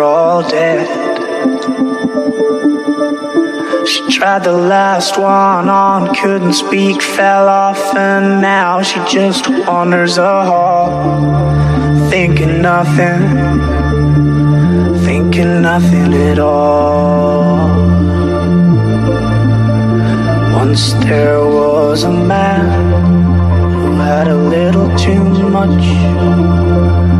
They're all dead. She tried the last one on, couldn't speak, fell off, and now she just wanders a hall, thinking nothing, thinking nothing at all. Once there was a man who had a little too much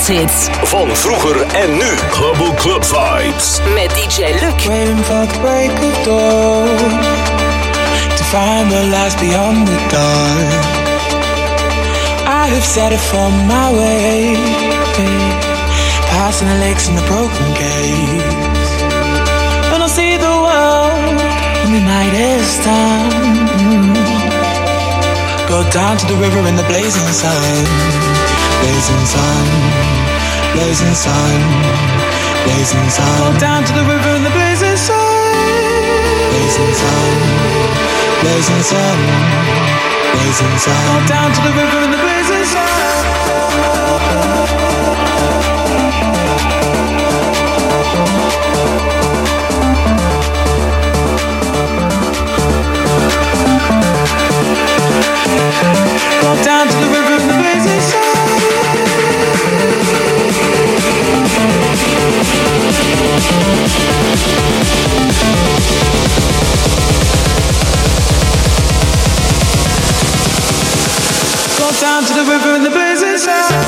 danshits. Van vroeger en nu. Global Club Vibes. Met DJ Luc. Waiting for the break of dawn. To find the beyond the. I have set it for my way. Passing the lakes and the broken gates. When I see the world the night is done. Go down to the river in the blazing sun blazing sun, blazing sun, blazing sun. Go down to the river in the blazing sun, blazing sun, blazing sun, blazing sun. Go down to the river in the blazing sun. Down to the river down to the river in the blazing sun.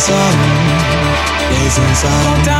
sun, blazing sun.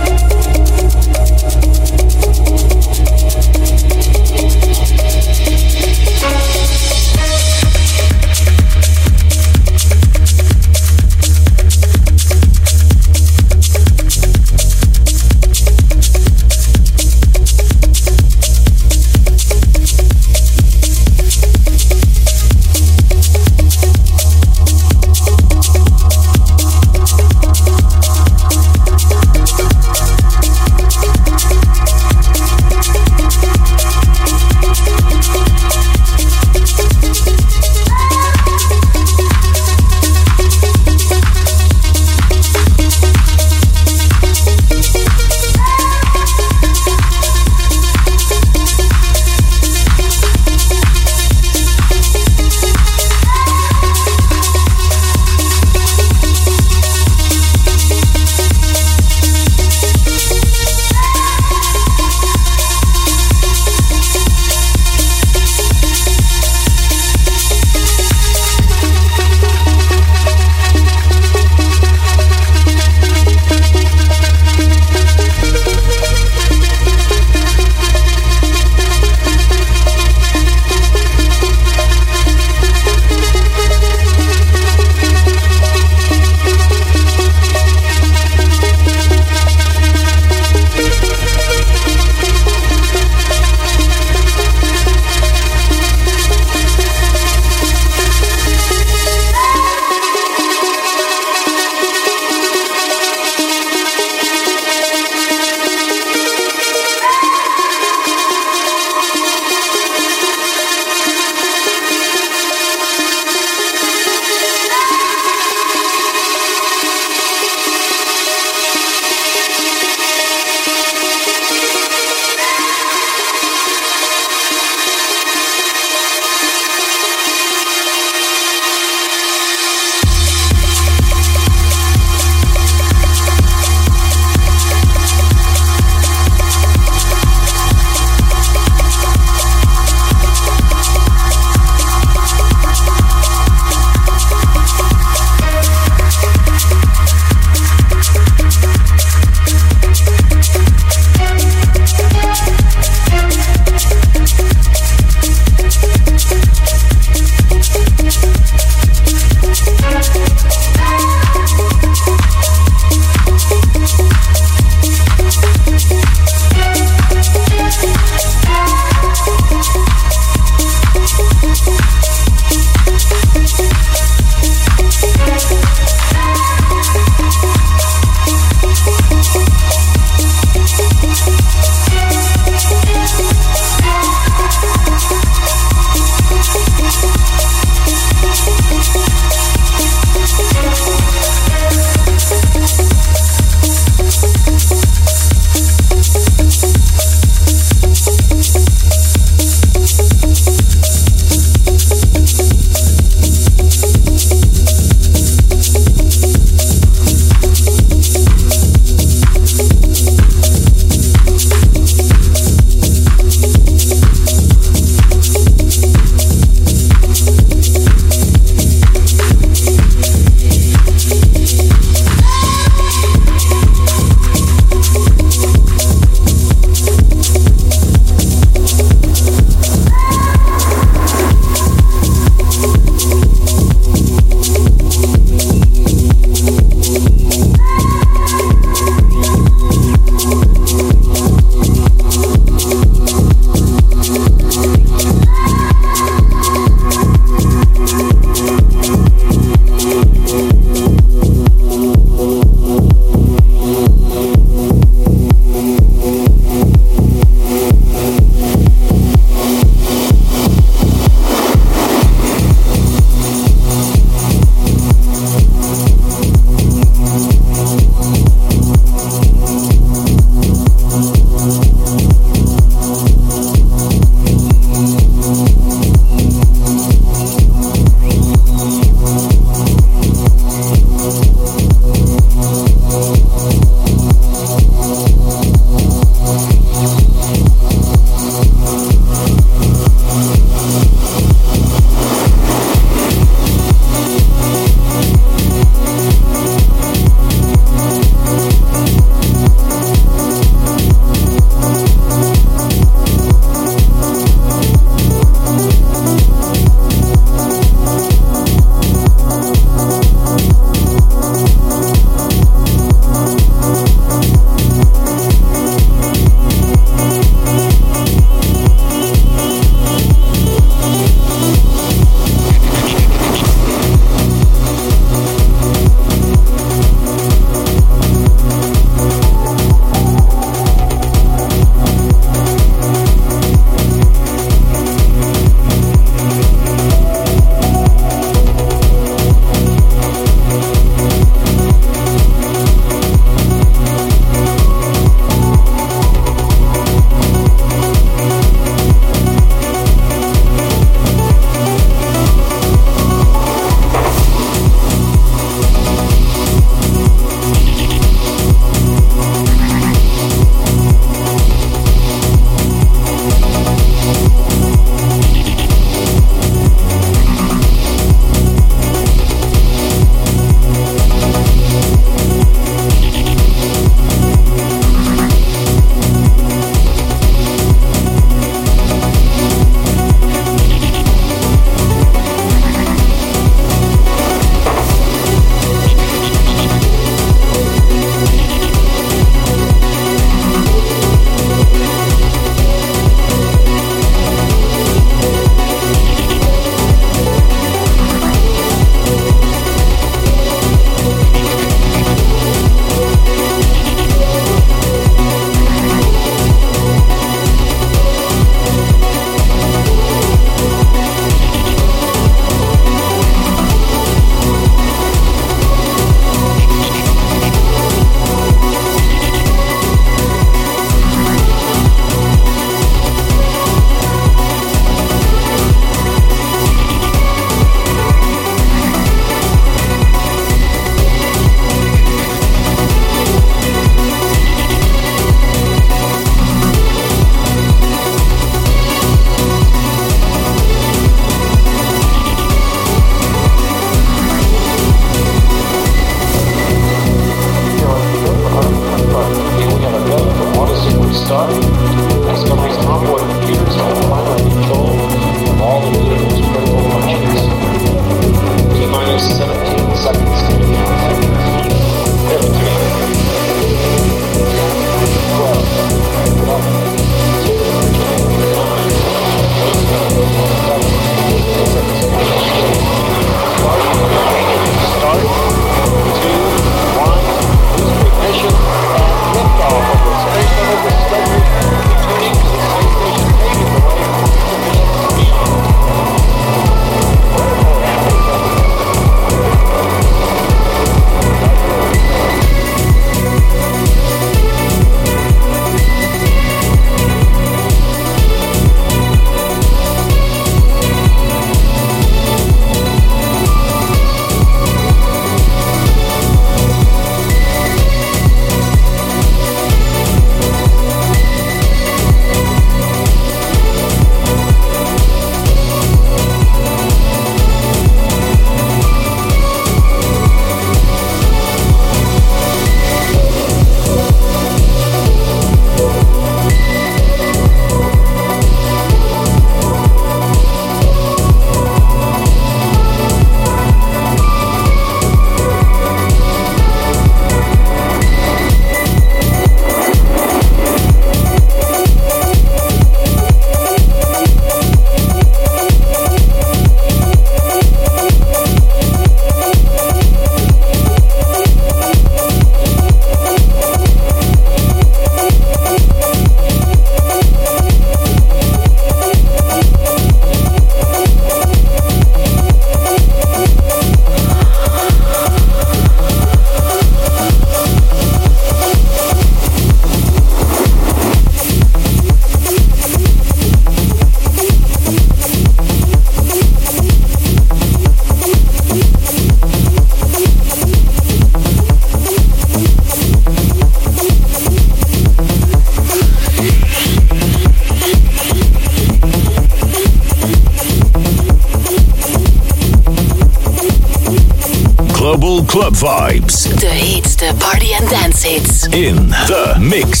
In the mix.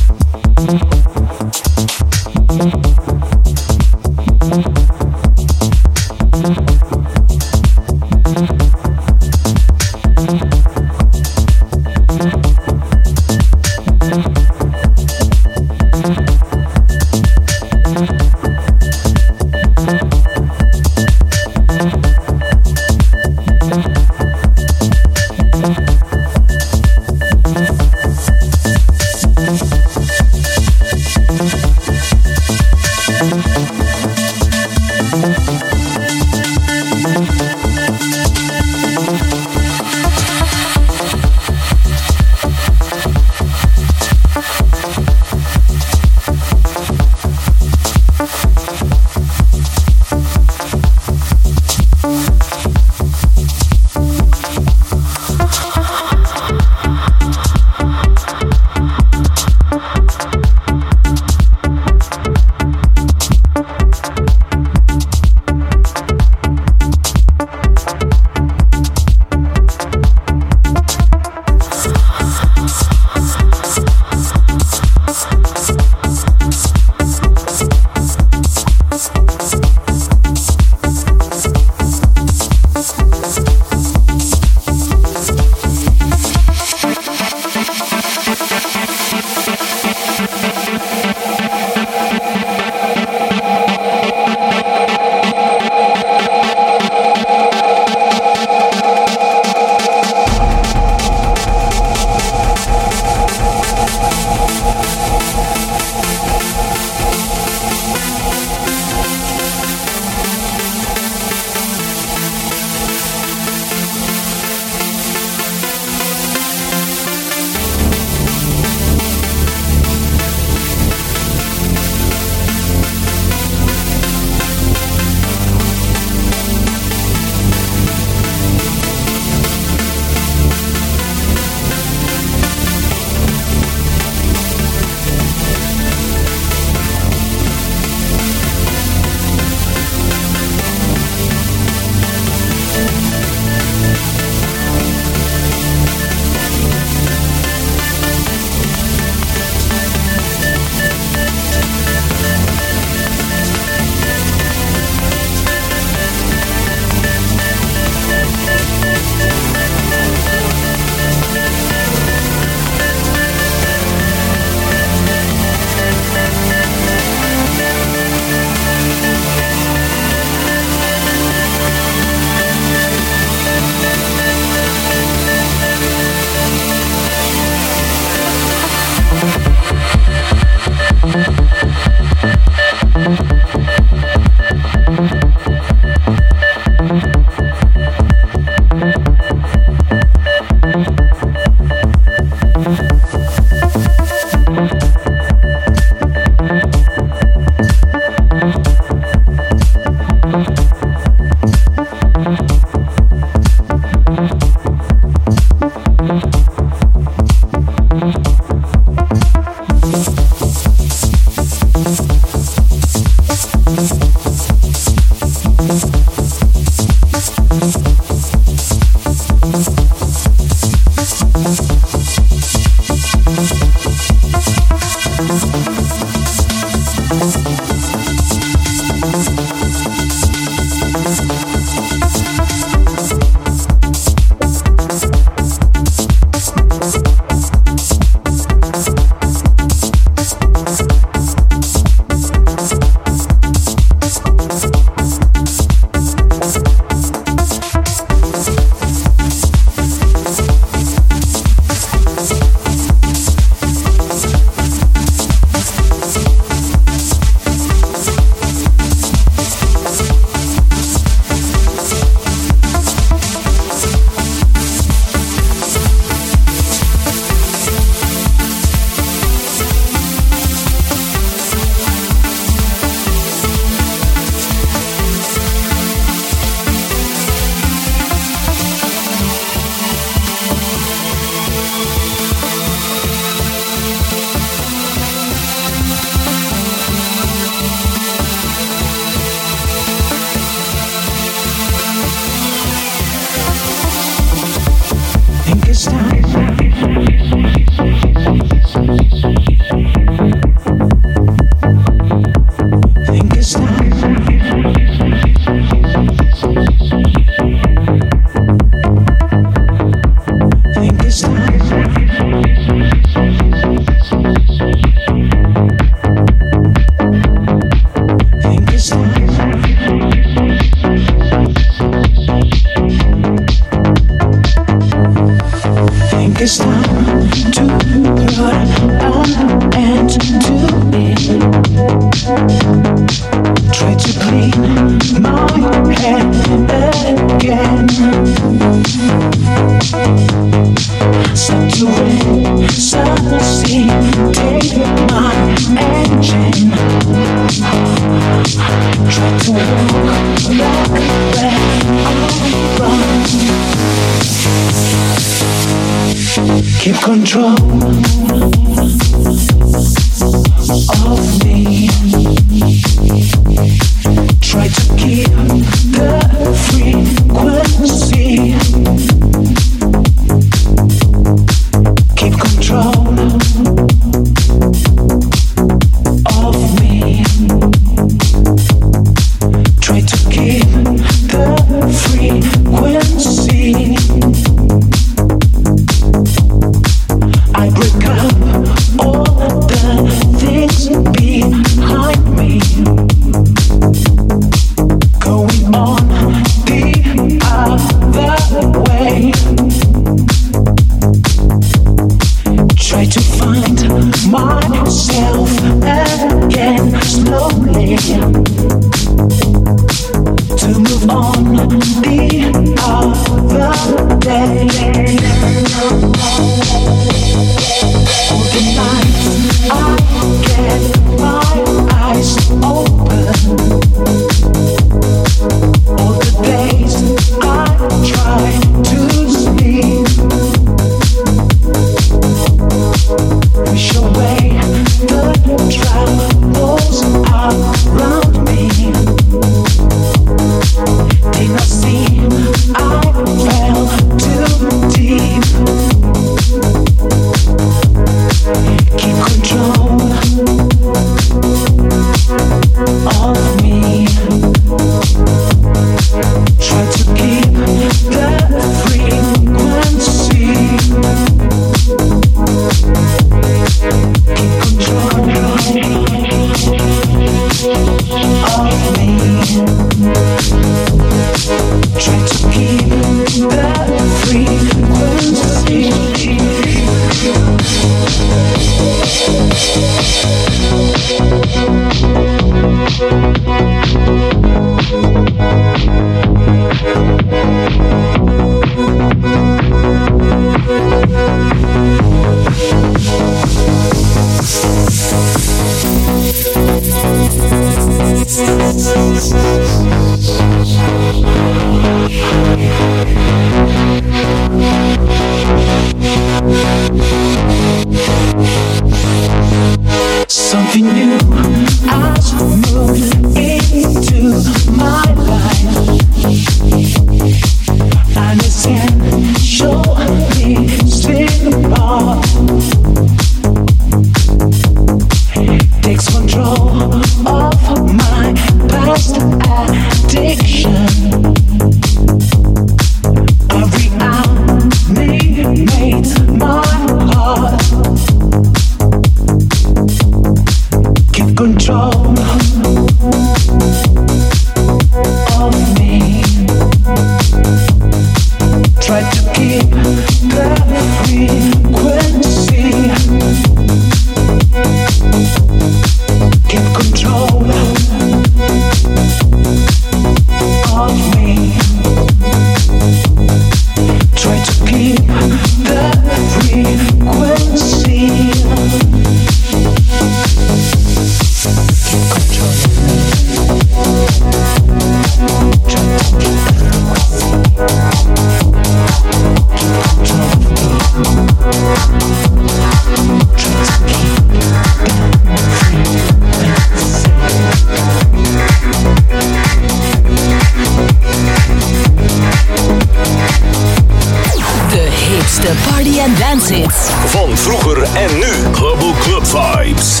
and. Van vroeger en nu. Global Club Vibes.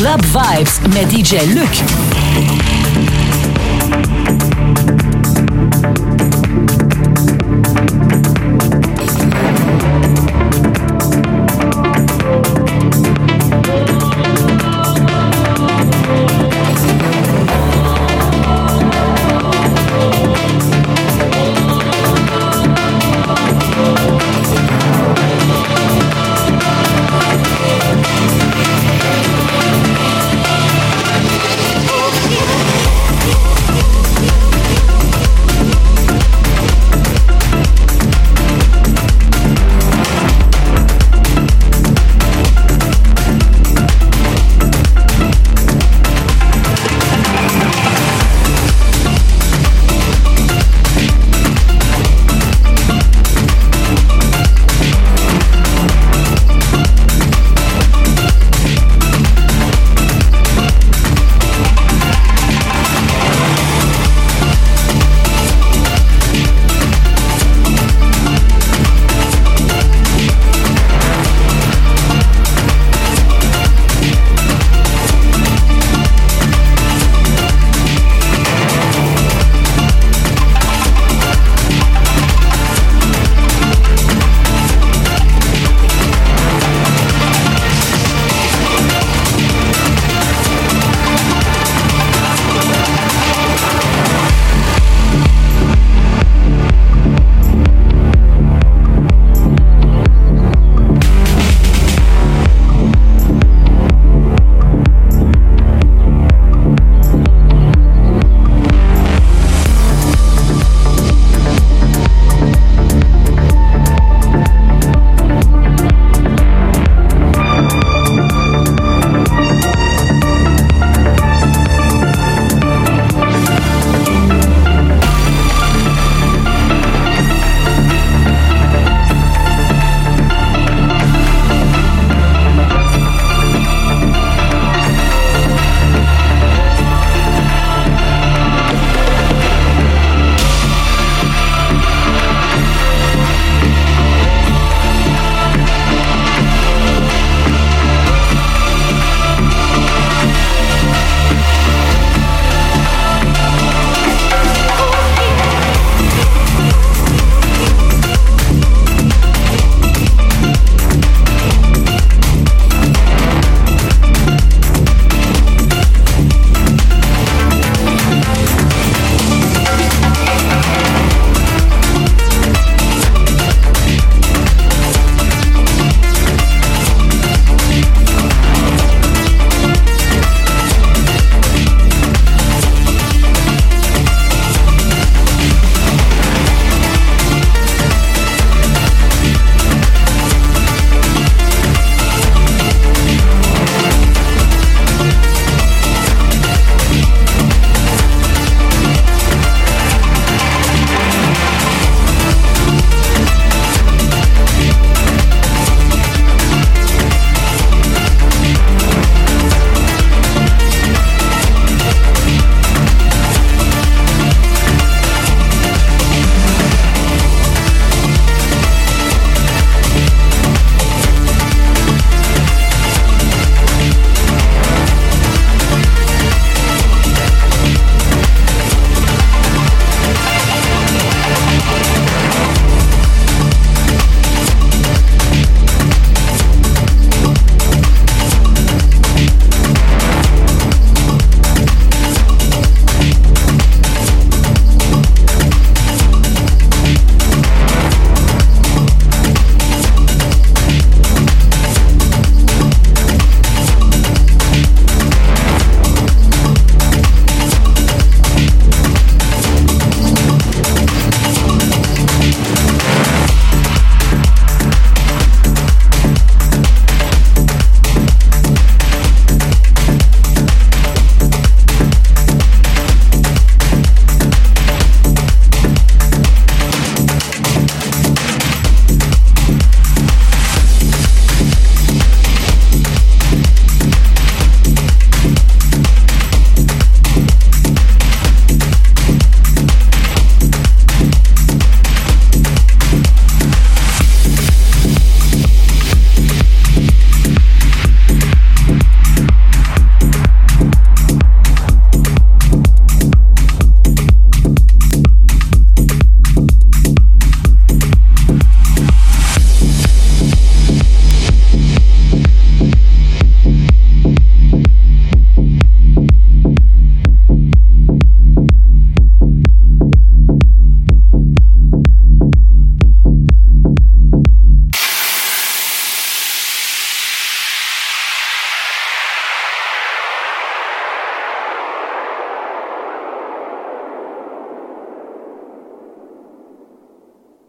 Club Vibes met DJ Luc.